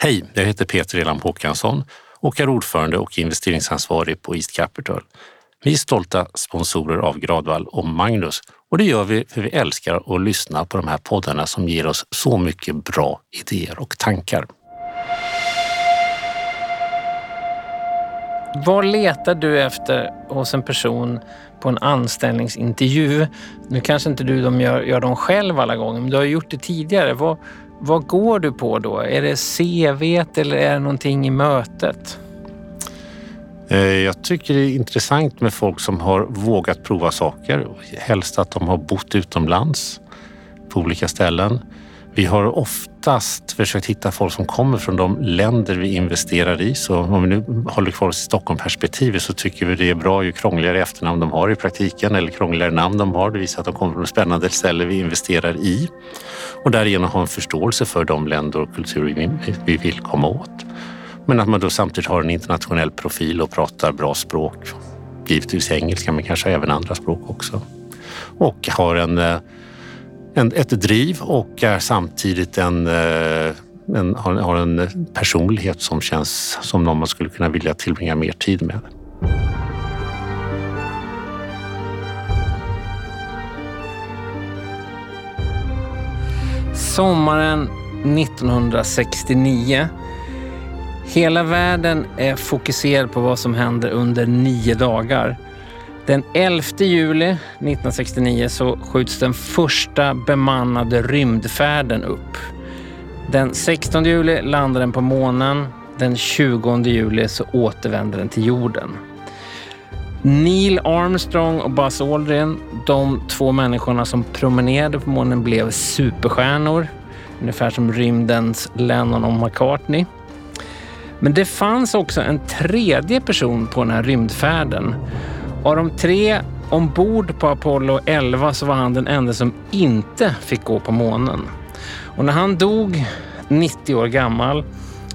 Hej, jag heter Peter Elam Håkansson och är ordförande och investeringsansvarig på East Capital. Vi är stolta sponsorer av Gradvall och Magnus och det gör vi för vi älskar att lyssna på de här poddarna som ger oss så mycket bra idéer och tankar. Vad letar du efter hos en person på en anställningsintervju? Nu kanske inte du de gör, gör dem själv alla gånger, men du har gjort det tidigare. Vad, vad går du på då? Är det CV eller är det någonting i mötet? Eh, jag tycker det är intressant med folk som har vågat prova saker. Helst att de har bott utomlands på olika ställen. Vi har oftast försökt hitta folk som kommer från de länder vi investerar i. Så om vi nu håller kvar oss i Stockholmperspektivet så tycker vi det är bra ju krångligare efternamn de har i praktiken eller krångligare namn de har. Det visar att de kommer från spännande ställen vi investerar i och därigenom ha en förståelse för de länder och kulturer vi vill komma åt. Men att man då samtidigt har en internationell profil och pratar bra språk. Givetvis engelska men kanske även andra språk också. Och har en eh, en, ett driv och är samtidigt en, eh, en, har, har en personlighet som känns som någon man skulle kunna vilja tillbringa mer tid med. Sommaren 1969. Hela världen är fokuserad på vad som händer under nio dagar. Den 11 juli 1969 så skjuts den första bemannade rymdfärden upp. Den 16 juli landar den på månen. Den 20 juli så återvänder den till jorden. Neil Armstrong och Buzz Aldrin, de två människorna som promenerade på månen, blev superstjärnor. Ungefär som rymdens Lennon och McCartney. Men det fanns också en tredje person på den här rymdfärden av de tre ombord på Apollo 11 så var han den enda som inte fick gå på månen. Och när han dog 90 år gammal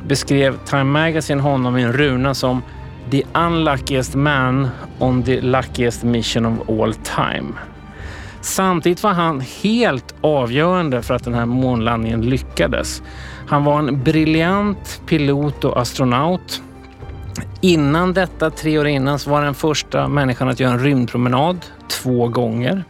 beskrev Time Magazine honom i en runa som “the unluckiest man on the luckiest mission of all time”. Samtidigt var han helt avgörande för att den här månlandningen lyckades. Han var en briljant pilot och astronaut Innan detta, tre år innan, så var den första människan att göra en rymdpromenad två gånger.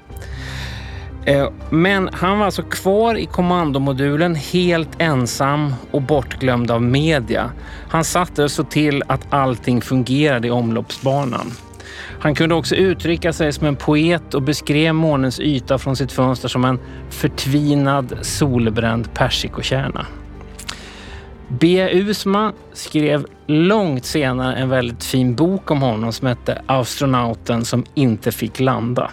Eh, men han var alltså kvar i kommandomodulen helt ensam och bortglömd av media. Han satte så till att allting fungerade i omloppsbanan. Han kunde också uttrycka sig som en poet och beskrev månens yta från sitt fönster som en förtvinad solbränd persikokärna. B. Usma skrev långt senare en väldigt fin bok om honom som hette Astronauten som inte fick landa.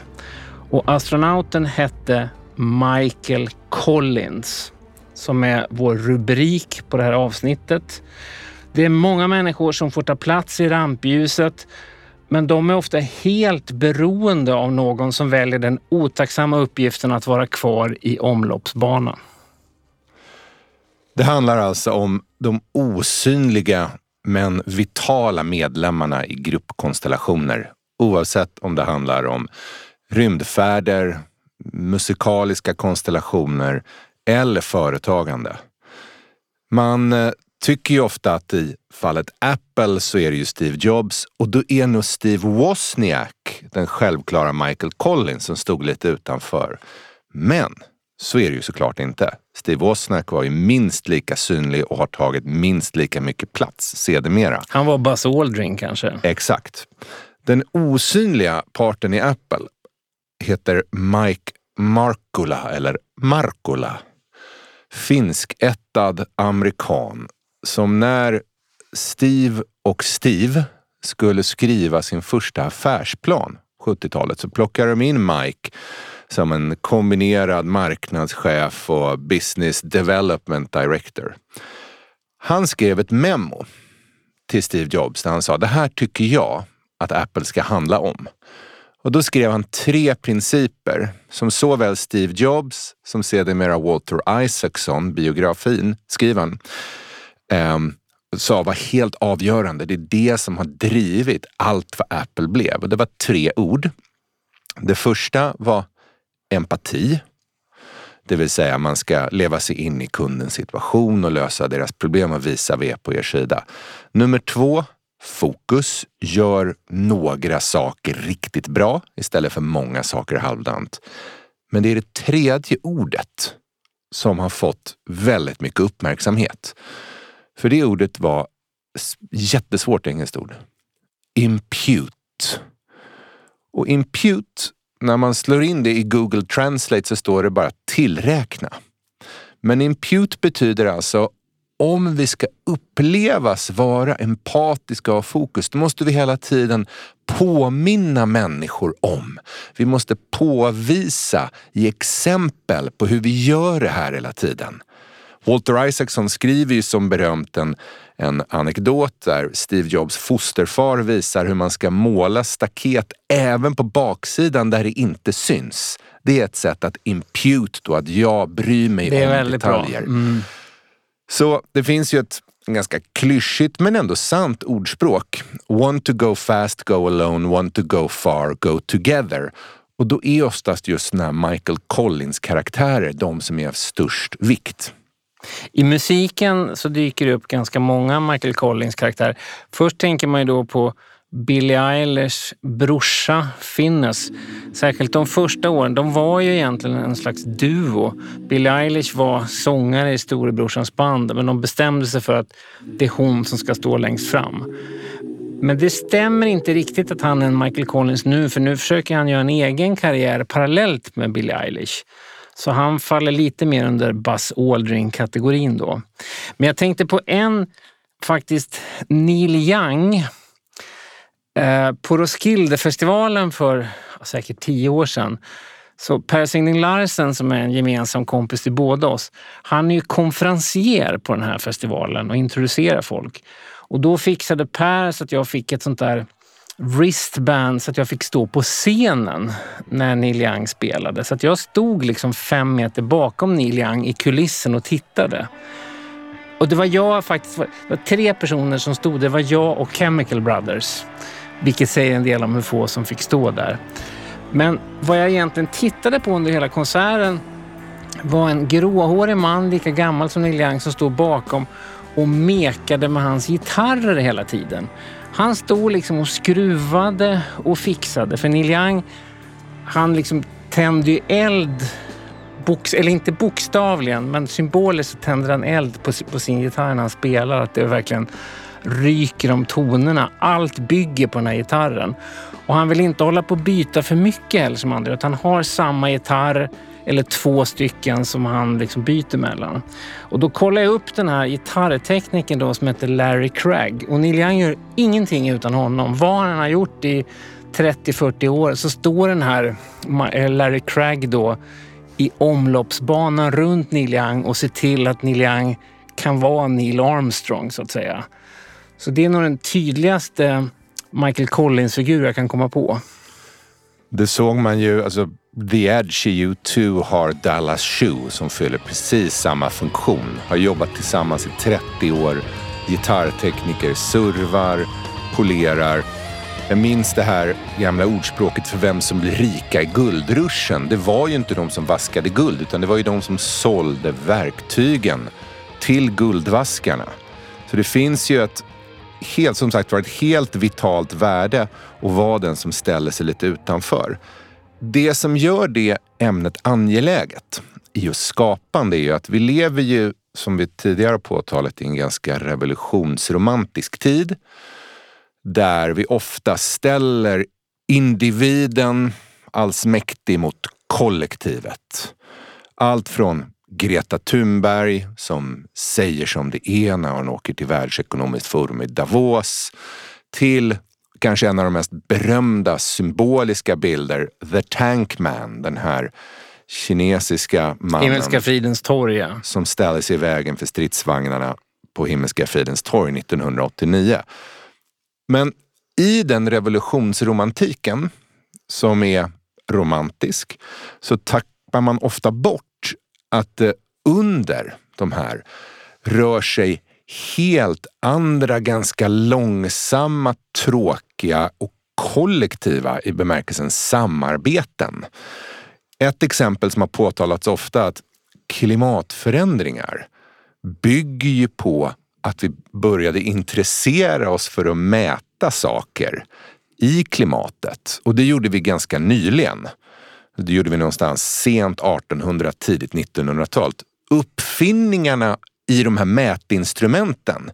Och astronauten hette Michael Collins som är vår rubrik på det här avsnittet. Det är många människor som får ta plats i rampljuset men de är ofta helt beroende av någon som väljer den otacksamma uppgiften att vara kvar i omloppsbanan. Det handlar alltså om de osynliga men vitala medlemmarna i gruppkonstellationer. Oavsett om det handlar om rymdfärder, musikaliska konstellationer eller företagande. Man eh, tycker ju ofta att i fallet Apple så är det ju Steve Jobs och då är nog Steve Wozniak den självklara Michael Collins som stod lite utanför. Men så är det ju såklart inte. Steve Wozniak var ju minst lika synlig och har tagit minst lika mycket plats sedermera. Han var Buzz Aldrin kanske? Exakt. Den osynliga parten i Apple heter Mike Markula eller Markula. Finskättad amerikan som när Steve och Steve skulle skriva sin första affärsplan 70-talet så plockade de in Mike som en kombinerad marknadschef och business development director. Han skrev ett memo till Steve Jobs där han sa det här tycker jag att Apple ska handla om. Och då skrev han tre principer som såväl Steve Jobs som sedermera Walter Isaacson, biografin, skriven, eh, sa var helt avgörande. Det är det som har drivit allt vad Apple blev. Och det var tre ord. Det första var empati. Det vill säga man ska leva sig in i kundens situation och lösa deras problem och visa V på er sida. Nummer två, fokus. Gör några saker riktigt bra istället för många saker halvdant. Men det är det tredje ordet som har fått väldigt mycket uppmärksamhet. För det ordet var jättesvårt engelskt ord. Impute. Och impute, när man slår in det i Google Translate så står det bara tillräkna. Men impute betyder alltså om vi ska upplevas vara empatiska och fokus, då måste vi hela tiden påminna människor om. Vi måste påvisa, ge exempel på hur vi gör det här hela tiden. Walter Isaacson skriver ju som berömt en, en anekdot där Steve Jobs fosterfar visar hur man ska måla staket även på baksidan där det inte syns. Det är ett sätt att impute då, att jag bryr mig det är om väldigt detaljer. Bra. Mm. Så det finns ju ett ganska klyschigt men ändå sant ordspråk. Want to go fast, go alone. Want to go far, go together. Och då är oftast just den här Michael Collins-karaktärer de som är av störst vikt. I musiken så dyker det upp ganska många Michael Collins-karaktärer. Först tänker man ju då på Billie Eilishs brorsa Finnes. Särskilt de första åren. De var ju egentligen en slags duo. Billie Eilish var sångare i storebrorsans band men de bestämde sig för att det är hon som ska stå längst fram. Men det stämmer inte riktigt att han är en Michael Collins nu för nu försöker han göra en egen karriär parallellt med Billie Eilish. Så han faller lite mer under Buzz Aldrin-kategorin då. Men jag tänkte på en, faktiskt Neil Young Eh, på Roskildefestivalen för säkert tio år sedan så Per Signing Larsen som är en gemensam kompis till båda oss, han är ju konferencier på den här festivalen och introducerar folk. Och då fixade Per så att jag fick ett sånt där wristband så att jag fick stå på scenen när Neil Young spelade. Så att jag stod liksom fem meter bakom Neil Young i kulissen och tittade. Och det var jag faktiskt, det var tre personer som stod. Det var jag och Chemical Brothers. Vilket säger en del om hur få som fick stå där. Men vad jag egentligen tittade på under hela konserten var en gråhårig man, lika gammal som Neil Young, som stod bakom och mekade med hans gitarrer hela tiden. Han stod liksom och skruvade och fixade. För Neil Young, han liksom tände ju eld, box, eller inte bokstavligen, men symboliskt så tänder han eld på, på sin gitarr när han spelar. Att det verkligen ryker om tonerna. Allt bygger på den här gitarren. Och han vill inte hålla på att byta för mycket heller som andra, utan han har samma gitarr eller två stycken som han liksom byter mellan. Och då kollar jag upp den här gitarrtekniken då som heter Larry Craig. Och Neil Young gör ingenting utan honom. Vad han har gjort i 30-40 år så står den här eh, Larry Craig då i omloppsbanan runt Neil Young och ser till att Neil Young kan vara Neil Armstrong så att säga. Så det är nog den tydligaste Michael Collins-figur jag kan komma på. Det såg man ju, alltså The Edge i U2 har Dallas Shoe som fyller precis samma funktion. Har jobbat tillsammans i 30 år. Gitarrtekniker, servar, polerar. Jag minns det här gamla ordspråket för vem som blir rika i guldruschen. Det var ju inte de som vaskade guld utan det var ju de som sålde verktygen till guldvaskarna. Så det finns ju ett helt, som sagt var ett helt vitalt värde att vara den som ställer sig lite utanför. Det som gör det ämnet angeläget i just skapande är ju att vi lever ju, som vi tidigare har påtalat, i en ganska revolutionsromantisk tid där vi ofta ställer individen allsmäktig mot kollektivet. Allt från Greta Thunberg som säger som det är när hon åker till världsekonomiskt forum i Davos till kanske en av de mest berömda symboliska bilder, The Tank Man, den här kinesiska mannen. Himmelska fridens torg, ja. Som ställer sig i vägen för stridsvagnarna på Himmelska fridens torg 1989. Men i den revolutionsromantiken, som är romantisk, så tappar man ofta bort att det under de här rör sig helt andra, ganska långsamma, tråkiga och kollektiva i bemärkelsen samarbeten. Ett exempel som har påtalats ofta är att klimatförändringar bygger ju på att vi började intressera oss för att mäta saker i klimatet. Och det gjorde vi ganska nyligen. Det gjorde vi någonstans sent 1800, tidigt 1900-tal. Uppfinningarna i de här mätinstrumenten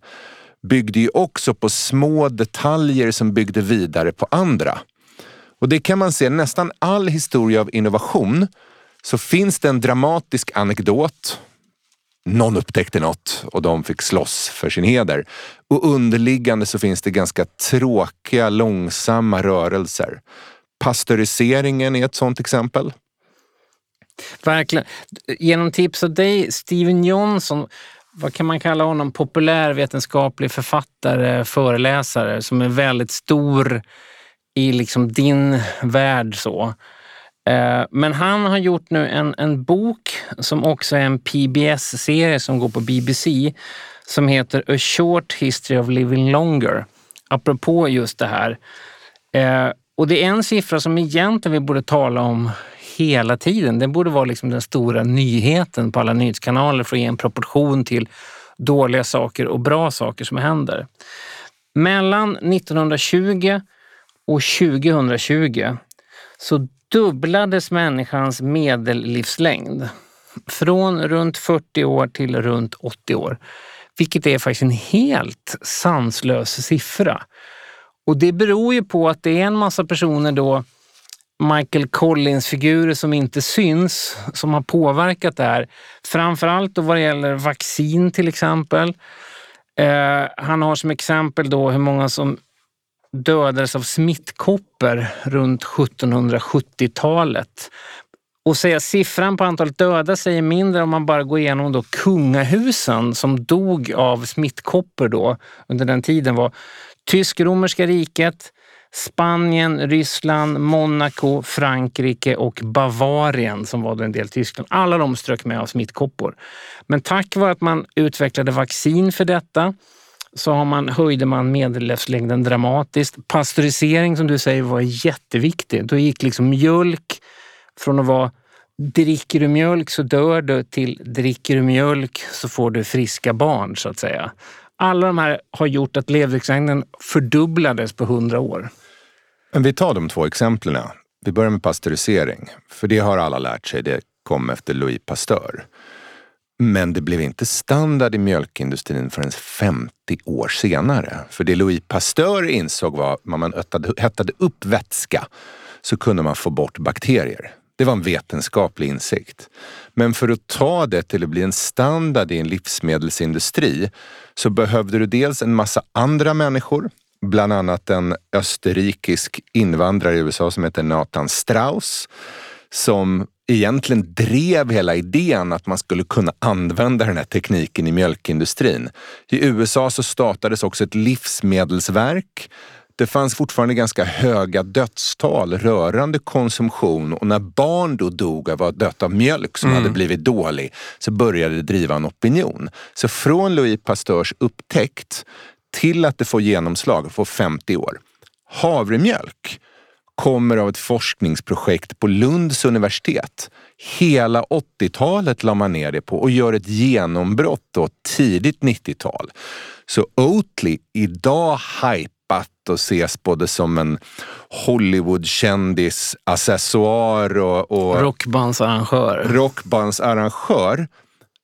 byggde ju också på små detaljer som byggde vidare på andra. Och det kan man se, nästan all historia av innovation så finns det en dramatisk anekdot. Någon upptäckte något och de fick slåss för sin heder. Och underliggande så finns det ganska tråkiga, långsamma rörelser. Pasteuriseringen är ett sådant exempel. Verkligen. Genom tips av dig, Steven Johnson, vad kan man kalla honom, populärvetenskaplig författare, föreläsare som är väldigt stor i liksom din värld. så. Eh, men han har gjort nu en, en bok som också är en PBS-serie som går på BBC som heter A Short History of Living Longer. Apropå just det här. Eh, och det är en siffra som egentligen vi borde tala om hela tiden. Den borde vara liksom den stora nyheten på alla nyhetskanaler för att ge en proportion till dåliga saker och bra saker som händer. Mellan 1920 och 2020 så dubblades människans medellivslängd från runt 40 år till runt 80 år. Vilket är faktiskt en helt sanslös siffra. Och det beror ju på att det är en massa personer då, Michael Collins-figurer som inte syns, som har påverkat det här. Framförallt då vad det gäller vaccin till exempel. Eh, han har som exempel då hur många som dödades av smittkoppor runt 1770-talet. Och säga siffran på antalet döda säger mindre om man bara går igenom då kungahusen som dog av smittkoppor då under den tiden var Tysk-romerska riket, Spanien, Ryssland, Monaco, Frankrike och Bavarien som var en del Tyskland. Alla de strök med av smittkoppor. Men tack vare att man utvecklade vaccin för detta så har man, höjde man medellivslängden dramatiskt. Pasteurisering som du säger var jätteviktig. Då gick liksom mjölk från att vara dricker du mjölk så dör du till dricker du mjölk så får du friska barn så att säga. Alla de här har gjort att levnadslängden fördubblades på hundra år. Men vi tar de två exemplen. Vi börjar med pasteurisering, för det har alla lärt sig. Det kom efter Louis Pasteur. Men det blev inte standard i mjölkindustrin förrän 50 år senare. För det Louis Pasteur insåg var att när man hettade upp vätska så kunde man få bort bakterier. Det var en vetenskaplig insikt. Men för att ta det till att bli en standard i en livsmedelsindustri så behövde du dels en massa andra människor, bland annat en österrikisk invandrare i USA som heter Nathan Strauss som egentligen drev hela idén att man skulle kunna använda den här tekniken i mjölkindustrin. I USA så startades också ett livsmedelsverk. Det fanns fortfarande ganska höga dödstal rörande konsumtion och när barn då dog av att dött av mjölk som mm. hade blivit dålig så började det driva en opinion. Så från Louis Pasteurs upptäckt till att det får genomslag, får 50 år. Havremjölk kommer av ett forskningsprojekt på Lunds universitet. Hela 80-talet la man ner det på och gör ett genombrott då tidigt 90-tal. Så Oatly idag hypat och ses både som en Hollywoodkändis, accessoar och, och rockbandsarrangör. rockbandsarrangör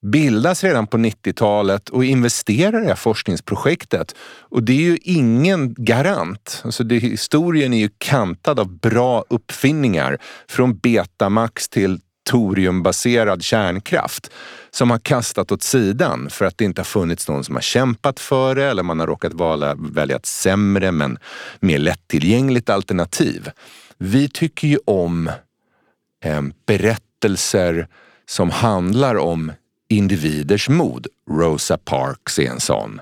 bildas redan på 90-talet och investerar i det här forskningsprojektet. Och det är ju ingen garant. Alltså det, historien är ju kantad av bra uppfinningar från Betamax till toriumbaserad kärnkraft som har kastat åt sidan för att det inte har funnits någon som har kämpat för det eller man har råkat vala, välja ett sämre men mer lättillgängligt alternativ. Vi tycker ju om eh, berättelser som handlar om individers mod. Rosa Parks är en sån.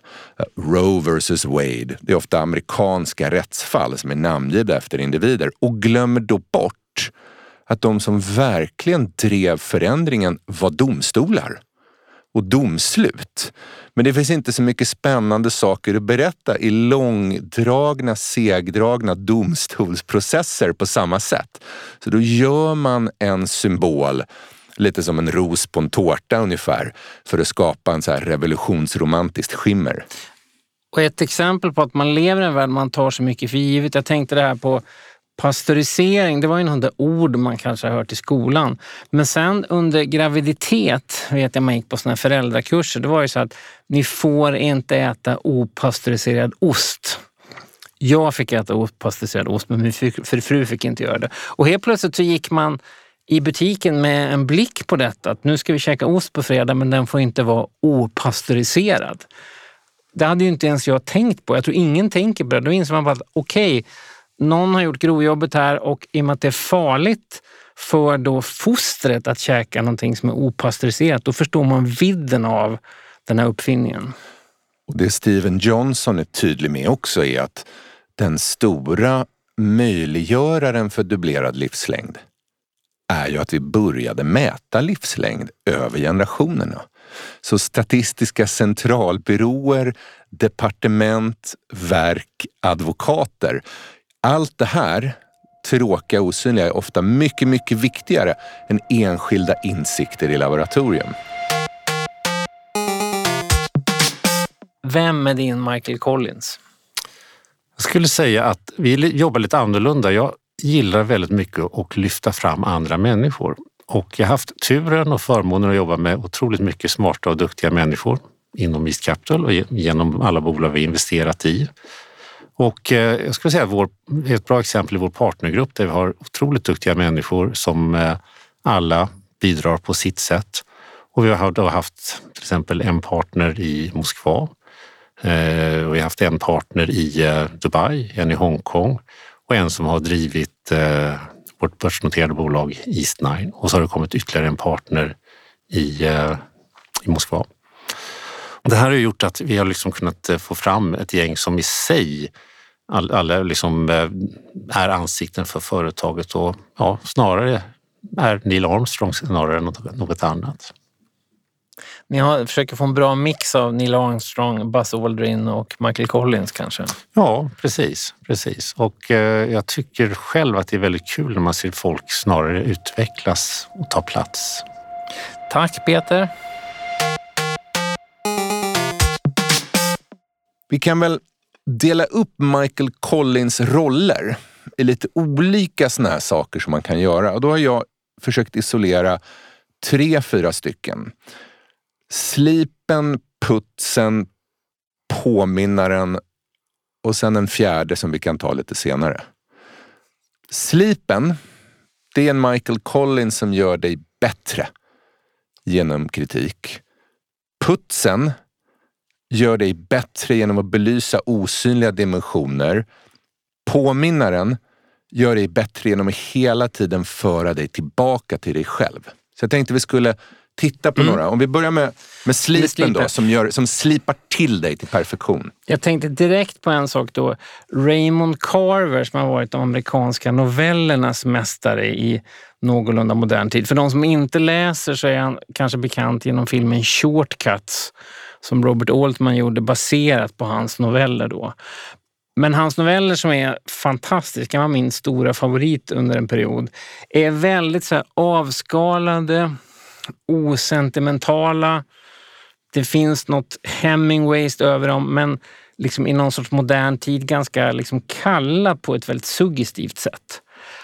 Roe vs Wade. Det är ofta amerikanska rättsfall som är namngivna efter individer och glömmer då bort att de som verkligen drev förändringen var domstolar och domslut. Men det finns inte så mycket spännande saker att berätta i långdragna, segdragna domstolsprocesser på samma sätt. Så då gör man en symbol Lite som en ros på en tårta ungefär för att skapa en så här revolutionsromantiskt skimmer. Och ett exempel på att man lever i en värld man tar så mycket för givet. Jag tänkte det här på Pastörisering, det var ju något ord man kanske har hört i skolan. Men sen under graviditet, vet jag man gick på såna här föräldrakurser, det var ju så att ni får inte äta opastöriserad ost. Jag fick äta opastöriserad ost, men min fru fick inte göra det. Och helt plötsligt så gick man i butiken med en blick på detta, att nu ska vi käka ost på fredag, men den får inte vara opastöriserad. Det hade ju inte ens jag tänkt på. Jag tror ingen tänker på det. Då inser man bara att okej, okay, någon har gjort grovjobbet här och i och med att det är farligt för då fostret att käka någonting som är opastöriserat, då förstår man vidden av den här uppfinningen. Och det Steven Johnson är tydlig med också är att den stora möjliggöraren för dubblerad livslängd är ju att vi började mäta livslängd över generationerna. Så Statistiska centralbyråer, departement, verk, advokater allt det här tråkiga och osynliga är ofta mycket, mycket viktigare än enskilda insikter i laboratorium. Vem är din Michael Collins? Jag skulle säga att vi jobbar lite annorlunda. Jag gillar väldigt mycket att lyfta fram andra människor och jag har haft turen och förmånen att jobba med otroligt mycket smarta och duktiga människor inom East Capital och genom alla bolag vi investerat i. Och eh, jag skulle säga att vår, ett bra exempel är vår partnergrupp där vi har otroligt duktiga människor som eh, alla bidrar på sitt sätt. Och vi har då haft till exempel en partner i Moskva eh, och vi har haft en partner i eh, Dubai, en i Hongkong och en som har drivit eh, vårt börsnoterade bolag Eastnine och så har det kommit ytterligare en partner i, eh, i Moskva. Det här har gjort att vi har liksom kunnat få fram ett gäng som i sig alla liksom eh, är ansikten för företaget och ja, snarare är Neil Armstrong snarare än något, något annat. Ni har, försöker få en bra mix av Neil Armstrong, Buzz Aldrin och Michael Collins kanske? Ja, precis. precis. Och eh, jag tycker själv att det är väldigt kul när man ser folk snarare utvecklas och ta plats. Tack Peter. Vi kan väl dela upp Michael Collins roller i lite olika såna här saker som man kan göra. Och då har jag försökt isolera tre, fyra stycken. Slipen, putsen, påminnaren och sen en fjärde som vi kan ta lite senare. Slipen, det är en Michael Collins som gör dig bättre genom kritik. Putsen, gör dig bättre genom att belysa osynliga dimensioner. Påminnaren gör dig bättre genom att hela tiden föra dig tillbaka till dig själv. Så jag tänkte vi skulle titta på mm. några. Om vi börjar med, med slipen då, som, gör, som slipar till dig till perfektion. Jag tänkte direkt på en sak då. Raymond Carver som har varit de amerikanska novellernas mästare i någorlunda modern tid. För de som inte läser så är han kanske bekant genom filmen Shortcuts som Robert Altman gjorde baserat på hans noveller då. Men hans noveller som är fantastiska, var min stora favorit under en period, är väldigt så avskalade, osentimentala. Det finns något Hemingways över dem, men liksom i någon sorts modern tid ganska liksom kalla på ett väldigt suggestivt sätt.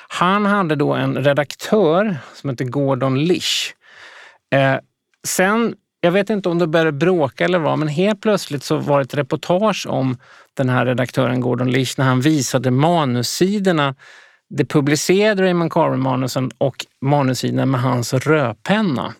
Han hade då en redaktör som hette Gordon Lish. Eh, sen jag vet inte om det började bråka eller vad, men helt plötsligt så var det ett reportage om den här redaktören Gordon Lish när han visade manussidorna. Det publicerade Raymond Carver-manusen och manussidorna med hans rödpenna.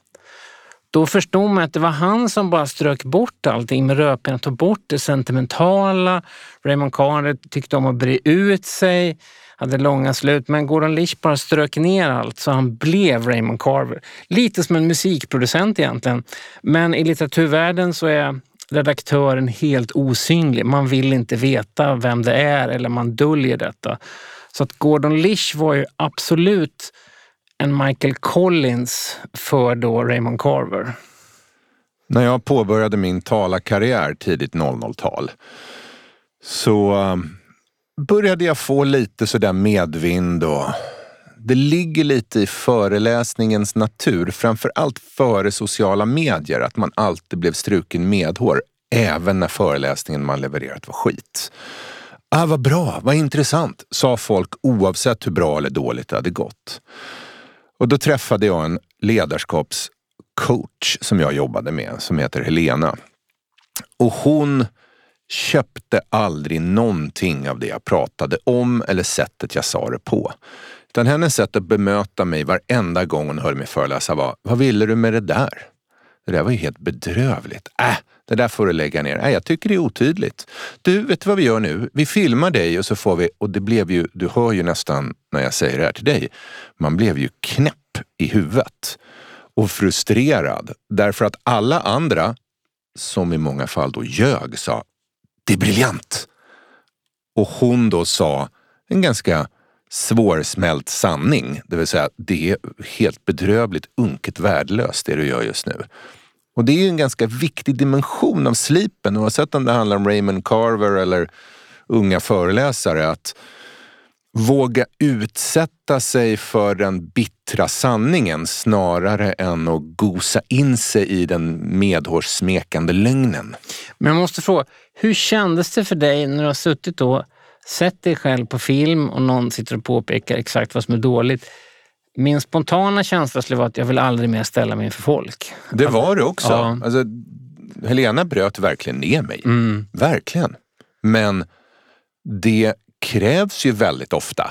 Då förstod man att det var han som bara strök bort allting med rödpenna, tog bort det sentimentala. Raymond Carver tyckte om att bre ut sig hade långa slut. Men Gordon Lish bara strök ner allt så han blev Raymond Carver. Lite som en musikproducent egentligen. Men i litteraturvärlden så är redaktören helt osynlig. Man vill inte veta vem det är eller man döljer detta. Så att Gordon Lish var ju absolut en Michael Collins för då Raymond Carver. När jag påbörjade min talarkarriär tidigt 00-tal så eh, började jag få lite sådär medvind och Det ligger lite i föreläsningens natur, framför allt före sociala medier, att man alltid blev struken medhår, även när föreläsningen man levererat var skit. Ah, vad bra, vad intressant, sa folk oavsett hur bra eller dåligt det hade gått. Och då träffade jag en ledarskapscoach som jag jobbade med, som heter Helena. Och hon köpte aldrig någonting av det jag pratade om eller sättet jag sa det på. Utan hennes sätt att bemöta mig varenda gång hon hörde mig föreläsa var, vad ville du med det där? Det där var ju helt bedrövligt. Äh, det där får du lägga ner. Äh, jag tycker det är otydligt. Du, vet du vad vi gör nu? Vi filmar dig och så får vi, och det blev ju, du hör ju nästan när jag säger det här till dig, man blev ju knäpp i huvudet och frustrerad därför att alla andra, som i många fall då ljög, sa det är briljant. Och hon då sa en ganska svårsmält sanning, det vill säga det är helt bedrövligt unket värdelöst det du gör just nu. Och det är ju en ganska viktig dimension av slipen oavsett om det handlar om Raymond Carver eller unga föreläsare. Att våga utsätta sig för den bittra sanningen snarare än att gosa in sig i den medhårssmekande lögnen. Men jag måste fråga, hur kändes det för dig när du har suttit och sett dig själv på film och någon sitter och påpekar exakt vad som är dåligt? Min spontana känsla skulle vara att jag vill aldrig mer ställa mig inför folk. Det var det också. Ja. Alltså, Helena bröt verkligen ner mig. Mm. Verkligen. Men det krävs ju väldigt ofta.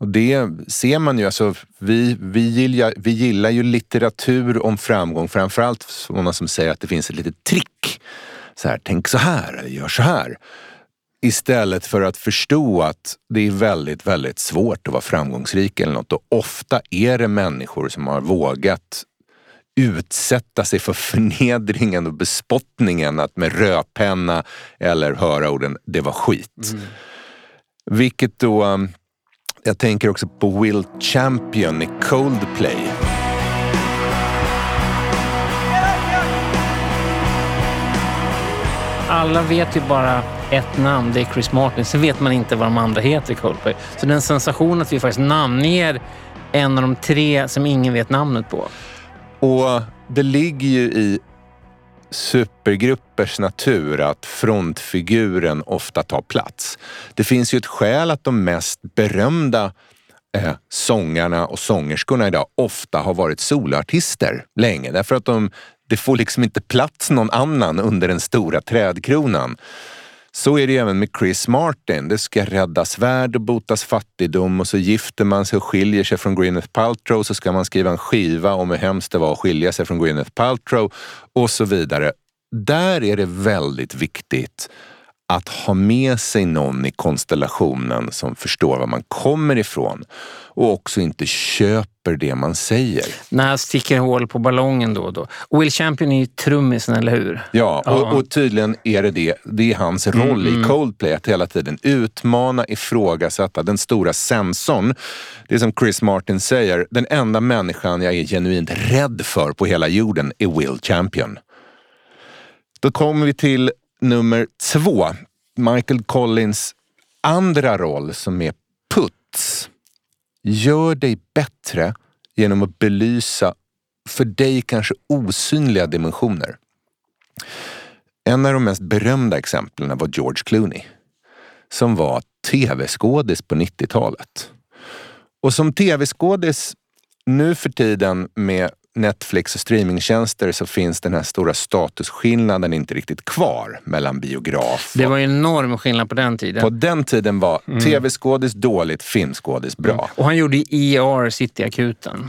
Och det ser man ju, alltså, vi, vi, gillar, vi gillar ju litteratur om framgång, framförallt sådana som säger att det finns ett litet trick. Så här, tänk så här eller gör så här. Istället för att förstå att det är väldigt, väldigt svårt att vara framgångsrik eller något. Och ofta är det människor som har vågat utsätta sig för förnedringen och bespottningen att med rödpenna eller höra orden “det var skit”. Mm. Vilket då, um, jag tänker också på Will Champion i Coldplay. Alla vet ju bara ett namn, det är Chris Martin. Sen vet man inte vad de andra heter i Coldplay. Så den sensation att vi faktiskt namnger en av de tre som ingen vet namnet på. Och det ligger ju i supergruppers natur att frontfiguren ofta tar plats. Det finns ju ett skäl att de mest berömda eh, sångarna och sångerskorna idag ofta har varit soloartister länge. Därför att de, det får liksom inte plats någon annan under den stora trädkronan. Så är det även med Chris Martin. Det ska räddas värld och botas fattigdom och så gifter man sig och skiljer sig från Gwyneth Paltrow så ska man skriva en skiva om hur hemskt det var att skilja sig från Gwyneth Paltrow och så vidare. Där är det väldigt viktigt att ha med sig någon i konstellationen som förstår var man kommer ifrån och också inte köper det man säger. När han sticker hål på ballongen då och då. Will Champion är ju trummisen, eller hur? Ja, ja. Och, och, tydligen är det det. Det är hans roll mm, i Coldplay, att hela tiden utmana, ifrågasätta. Den stora sensorn. Det är som Chris Martin säger, den enda människan jag är genuint rädd för på hela jorden är Will Champion. Då kommer vi till nummer två. Michael Collins andra roll som är Puts. Gör dig bättre genom att belysa för dig kanske osynliga dimensioner. En av de mest berömda exemplen var George Clooney som var tv-skådis på 90-talet. Och som tv-skådis nu för tiden med Netflix och streamingtjänster så finns den här stora statusskillnaden inte riktigt kvar mellan biograf. Det var ju enorm skillnad på den tiden. På den tiden var mm. tv-skådis dåligt, filmskådis bra. Mm. Och han gjorde ER, Cityakuten.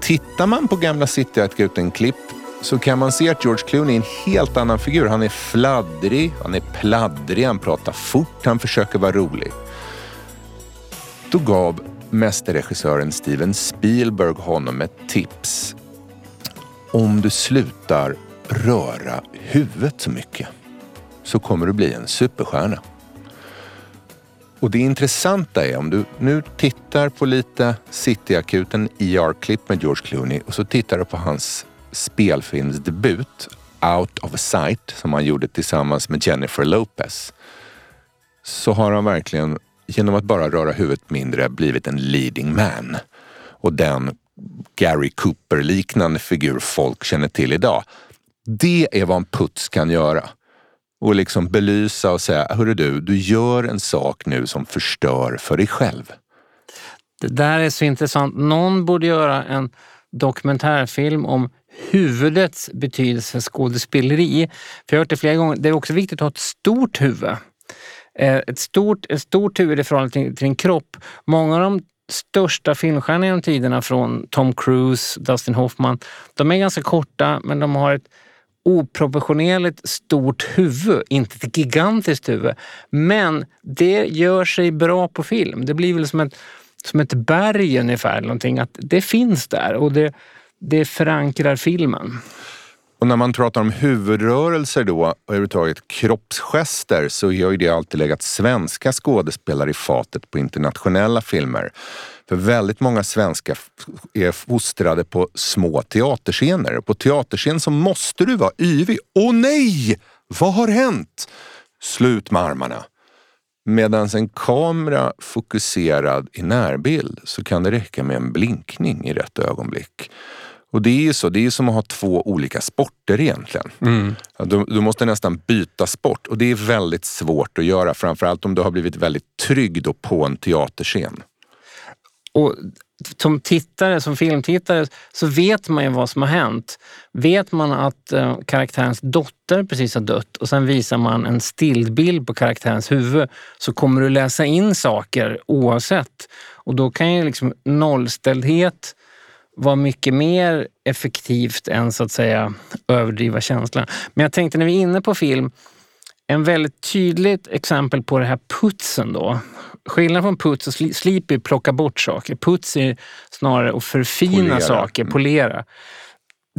Tittar man på gamla Cityakuten-klipp så kan man se att George Clooney är en helt annan figur. Han är fladdrig, han är pladdrig, han pratar fort, han försöker vara rolig. Då gav mästerregissören Steven Spielberg honom ett tips. Om du slutar röra huvudet så mycket så kommer du bli en superstjärna. Och det intressanta är om du nu tittar på lite Cityakuten ER-klipp med George Clooney och så tittar du på hans spelfilmsdebut Out of Sight som han gjorde tillsammans med Jennifer Lopez. Så har han verkligen genom att bara röra huvudet mindre blivit en leading man. och den Gary Cooper-liknande figur folk känner till idag. Det är vad en puts kan göra. Och liksom belysa och säga, hörru du, du gör en sak nu som förstör för dig själv. Det där är så intressant. Någon borde göra en dokumentärfilm om huvudets betydelse för skådespeleri. För jag har hört det flera gånger, det är också viktigt att ha ett stort huvud. Eh, ett stort, ett stort huvud i förhållande till, till en kropp. Många av de största filmstjärnorna genom tiderna från Tom Cruise, Dustin Hoffman, de är ganska korta men de har ett oproportionerligt stort huvud, inte ett gigantiskt huvud. Men det gör sig bra på film. Det blir väl som ett, som ett berg ungefär, någonting. att det finns där och det, det förankrar filmen. Och när man pratar om huvudrörelser då och överhuvudtaget kroppsgester så har ju det alltid legat svenska skådespelare i fatet på internationella filmer. För väldigt många svenskar är fostrade på små teaterscener. På teaterscen så måste du vara yvig. Åh nej! Vad har hänt? Slut med armarna. Medan en kamera fokuserad i närbild så kan det räcka med en blinkning i rätt ögonblick. Och det är ju så, det är som att ha två olika sporter egentligen. Mm. Du, du, måste nästan byta sport och det är väldigt svårt att göra. Framförallt om du har blivit väldigt trygg då på en teaterscen. Och som tittare, som filmtittare, så vet man ju vad som har hänt. Vet man att eh, karaktärens dotter precis har dött och sen visar man en stillbild på karaktärens huvud så kommer du läsa in saker oavsett. Och då kan ju liksom nollställdhet vara mycket mer effektivt än så att säga överdriva känslan. Men jag tänkte när vi är inne på film, en väldigt tydligt exempel på det här putsen då. Skillnaden från puts och slip är plocka bort saker. Puts är snarare att förfina polera. saker, mm. polera.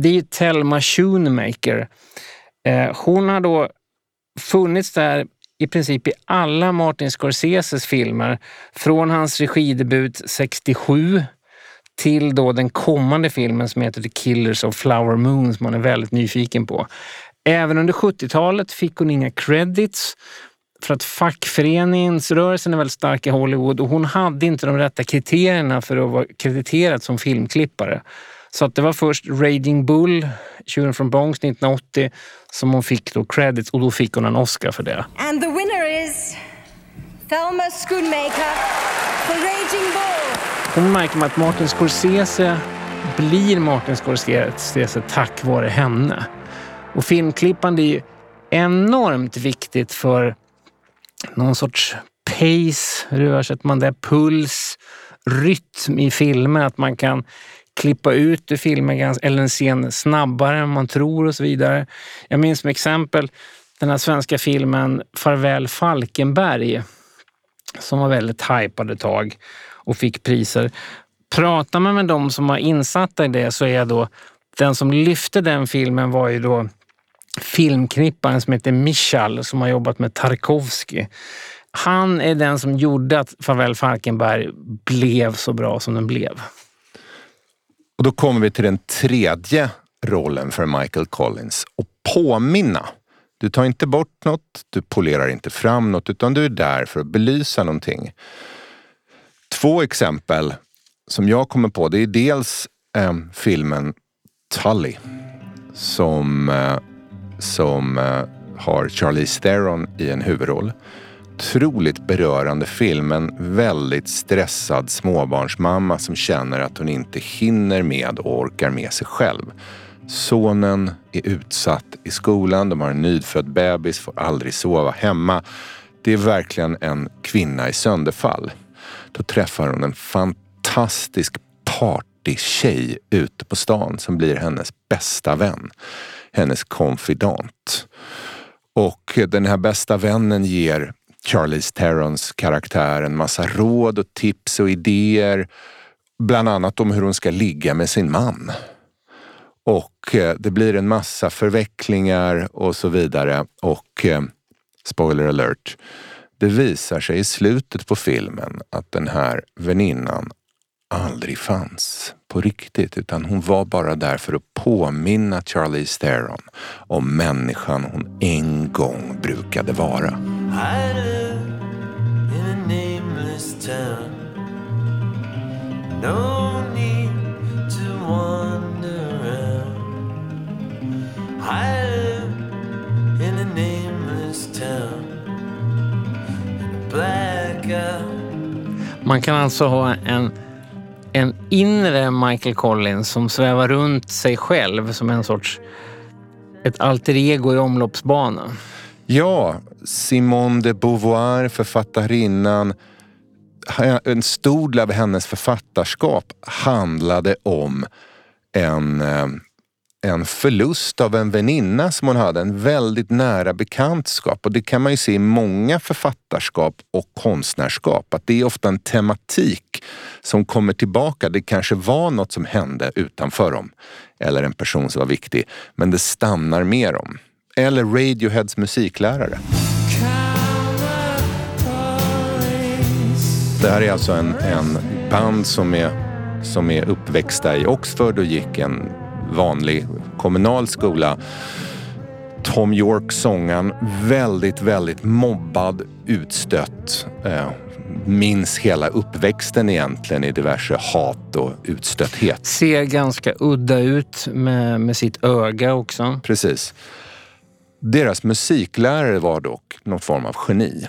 Det är Thelma Schoonmaker. Eh, hon har då funnits där i princip i alla Martin Scorseses filmer. Från hans regidebut 67 till då den kommande filmen som heter The Killers of Flower Moon som man är väldigt nyfiken på. Även under 70-talet fick hon inga credits för att fackföreningsrörelsen är väldigt stark i Hollywood och hon hade inte de rätta kriterierna för att vara krediterad som filmklippare. Så att det var först Raging Bull, Tjuren från Bronx 1980, som hon fick då credits och då fick hon en Oscar för det. And the winner is Thelma Schoonmaker for Raging Bull. Hon märker man att Martin Scorsese blir Martin Scorsese tack vare henne. Och filmklippande är ju enormt viktigt för någon sorts pace, hur översätter man det? Puls, rytm i filmer. Att man kan klippa ut ur filmen eller en scen snabbare än man tror och så vidare. Jag minns som exempel den här svenska filmen Farväl Falkenberg som var väldigt hypad ett tag och fick priser. Pratar man med de som var insatta i det så är då den som lyfte den filmen var ju då filmknipparen som heter Michal som har jobbat med Tarkovsky. Han är den som gjorde att Farväl Falkenberg blev så bra som den blev. Och då kommer vi till den tredje rollen för Michael Collins. Att påminna. Du tar inte bort något, du polerar inte fram något, utan du är där för att belysa någonting. Två exempel som jag kommer på, det är dels eh, filmen Tully som, eh, som eh, har Charlize Theron i en huvudroll. Otroligt berörande film. En väldigt stressad småbarnsmamma som känner att hon inte hinner med och orkar med sig själv. Sonen är utsatt i skolan, de har en nyfödd bebis, får aldrig sova hemma. Det är verkligen en kvinna i sönderfall. Då träffar hon en fantastisk partytjej ute på stan som blir hennes bästa vän. Hennes konfidant. Och den här bästa vännen ger Charlize Therons karaktär en massa råd och tips och idéer. Bland annat om hur hon ska ligga med sin man. Och eh, det blir en massa förvecklingar och så vidare. Och eh, spoiler alert, det visar sig i slutet på filmen att den här väninnan aldrig fanns på riktigt utan hon var bara där för att påminna Charlie Theron om människan hon en gång brukade vara. I Man kan alltså ha en, en inre Michael Collins som svävar runt sig själv som en sorts ett alter ego i omloppsbana. Ja, Simone de Beauvoir, författarinnan. En stor del av hennes författarskap handlade om en, eh, en förlust av en väninna som hon hade, en väldigt nära bekantskap. Och det kan man ju se i många författarskap och konstnärskap, att det är ofta en tematik som kommer tillbaka. Det kanske var något som hände utanför dem, eller en person som var viktig, men det stannar med dem. Eller Radioheads musiklärare. Det här är alltså en, en band som är, som är uppväxta i Oxford och gick en vanlig kommunal skola. Tom York, sångaren, väldigt, väldigt mobbad, utstött. Eh, minns hela uppväxten egentligen i diverse hat och utstötthet. Ser ganska udda ut med, med sitt öga också. Precis. Deras musiklärare var dock någon form av geni.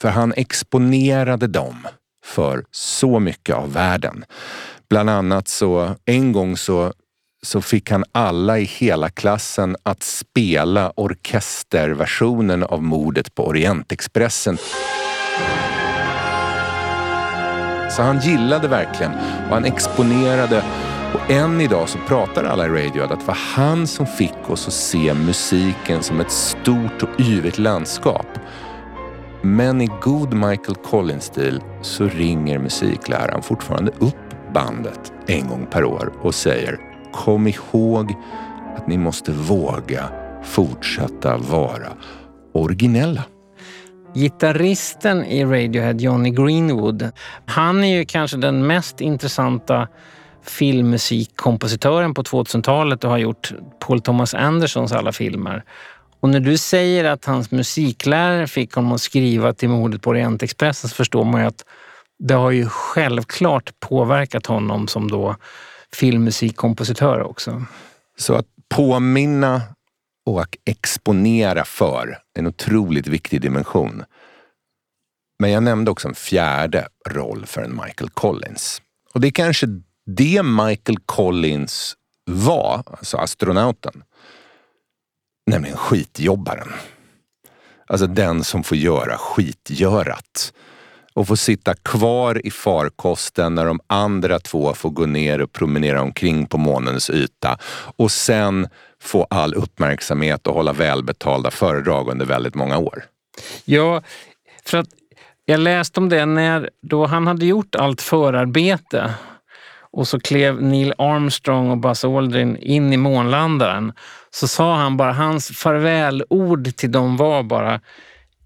För han exponerade dem för så mycket av världen. Bland annat så en gång så, så fick han alla i hela klassen att spela orkesterversionen av mordet på Orientexpressen. Så han gillade verkligen och han exponerade och än idag så pratar alla i Radiohead att det var han som fick oss att se musiken som ett stort och yvigt landskap. Men i god Michael Collins-stil så ringer musikläraren fortfarande upp bandet en gång per år och säger Kom ihåg att ni måste våga fortsätta vara originella. Gitarristen i Radiohead, Johnny Greenwood, han är ju kanske den mest intressanta filmmusikkompositören på 2000-talet och har gjort Paul Thomas Andersons alla filmer. Och när du säger att hans musiklärare fick honom att skriva till mordet på Orientexpressen så förstår man ju att det har ju självklart påverkat honom som då filmmusikkompositör också. Så att påminna och exponera för en otroligt viktig dimension. Men jag nämnde också en fjärde roll för en Michael Collins. Och det är kanske det Michael Collins var, alltså astronauten. Nämligen skitjobbaren. Alltså den som får göra skitgörat. Och får sitta kvar i farkosten när de andra två får gå ner och promenera omkring på månens yta. Och sen få all uppmärksamhet och hålla välbetalda föredrag under väldigt många år. Ja, för att jag läste om det när då han hade gjort allt förarbete och så klev Neil Armstrong och Buzz Aldrin in i månlandaren så sa han bara, hans farvälord till dem var bara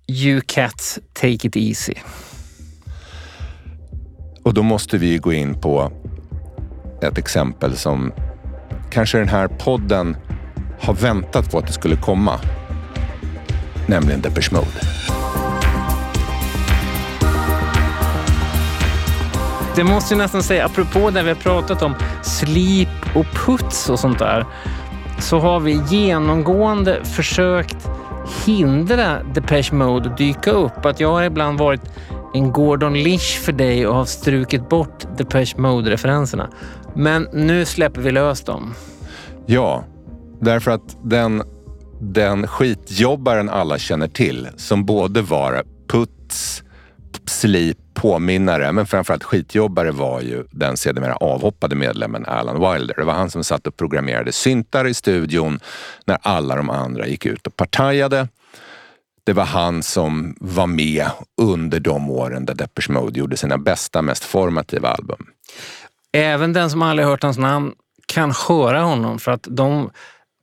You cats, take it easy. Och då måste vi gå in på ett exempel som kanske den här podden har väntat på att det skulle komma. Nämligen Depeche Mode. Det måste jag nästan säga, apropå det vi har pratat om, slip och puts och sånt där, så har vi genomgående försökt hindra Depeche Mode att dyka upp. Att jag har ibland varit en Gordon Lish för dig och har strukit bort Depeche Mode-referenserna. Men nu släpper vi lös dem. Ja, därför att den, den skitjobbaren alla känner till, som både var puts, slip, påminnare, men framförallt skitjobbare var ju den sedermera avhoppade medlemmen Alan Wilder. Det var han som satt och programmerade syntar i studion när alla de andra gick ut och partajade. Det var han som var med under de åren där Depeche Mode gjorde sina bästa, mest formativa album. Även den som aldrig hört hans namn kan höra honom för att de,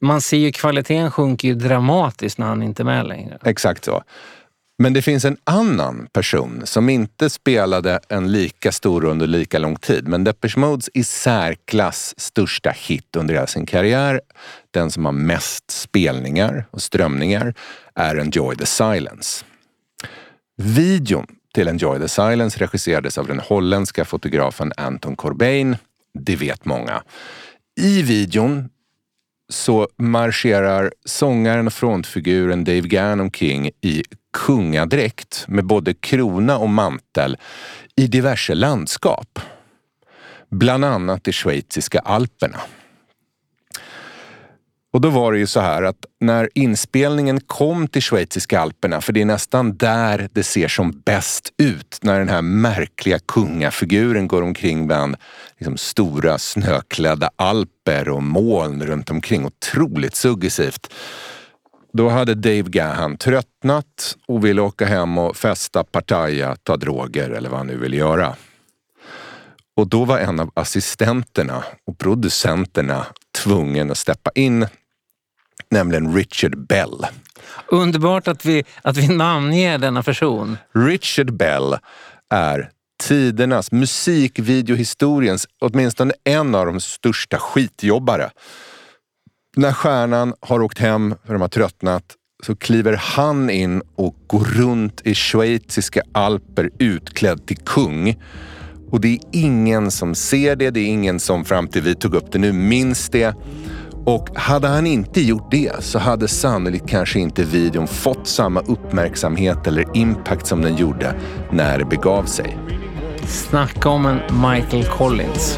man ser ju kvaliteten sjunker ju dramatiskt när han inte är med längre. Exakt så. Men det finns en annan person som inte spelade en lika stor under lika lång tid. Men Depeche Modes i särklass största hit under hela sin karriär, den som har mest spelningar och strömningar, är Enjoy the Silence. Videon till Enjoy the Silence regisserades av den holländska fotografen Anton Corbijn. Det vet många. I videon så marscherar sångaren och frontfiguren Dave Gann omkring i kungadräkt med både krona och mantel i diverse landskap. Bland annat i schweiziska alperna. Och då var det ju så här att när inspelningen kom till schweiziska alperna, för det är nästan där det ser som bäst ut, när den här märkliga kungafiguren går omkring bland liksom, stora snöklädda alper och moln runt omkring. Otroligt suggestivt. Då hade Dave Gahan tröttnat och ville åka hem och festa, partaja, ta droger eller vad han nu ville göra. Och då var en av assistenterna och producenterna tvungen att steppa in nämligen Richard Bell. Underbart att vi, att vi namnger denna person. Richard Bell är tidernas, musikvideohistoriens, åtminstone en av de största skitjobbare. När stjärnan har åkt hem för de har tröttnat så kliver han in och går runt i schweiziska alper utklädd till kung. Och det är ingen som ser det, det är ingen som fram till vi tog upp det nu minns det. Och hade han inte gjort det så hade sannolikt kanske inte videon fått samma uppmärksamhet eller impact som den gjorde när det begav sig. Snacka om en Michael Collins.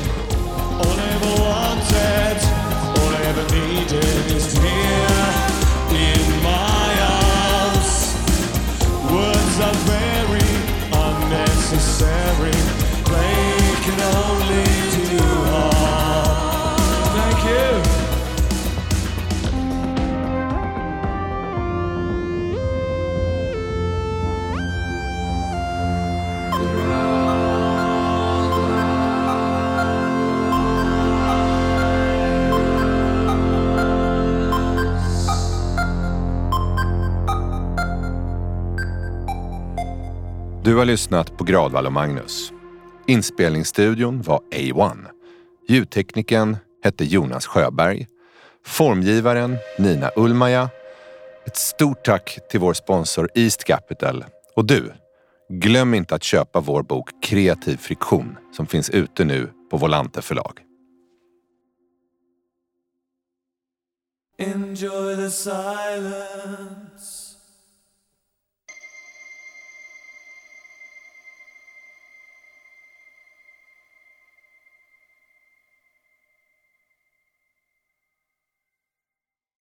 Har lyssnat på Gradvall och Magnus. Inspelningsstudion var A1. Ljudtekniken hette Jonas Sjöberg. Formgivaren Nina Ulmaja. Ett stort tack till vår sponsor East Capital. Och du, glöm inte att köpa vår bok Kreativ friktion som finns ute nu på Volante förlag. Enjoy the silence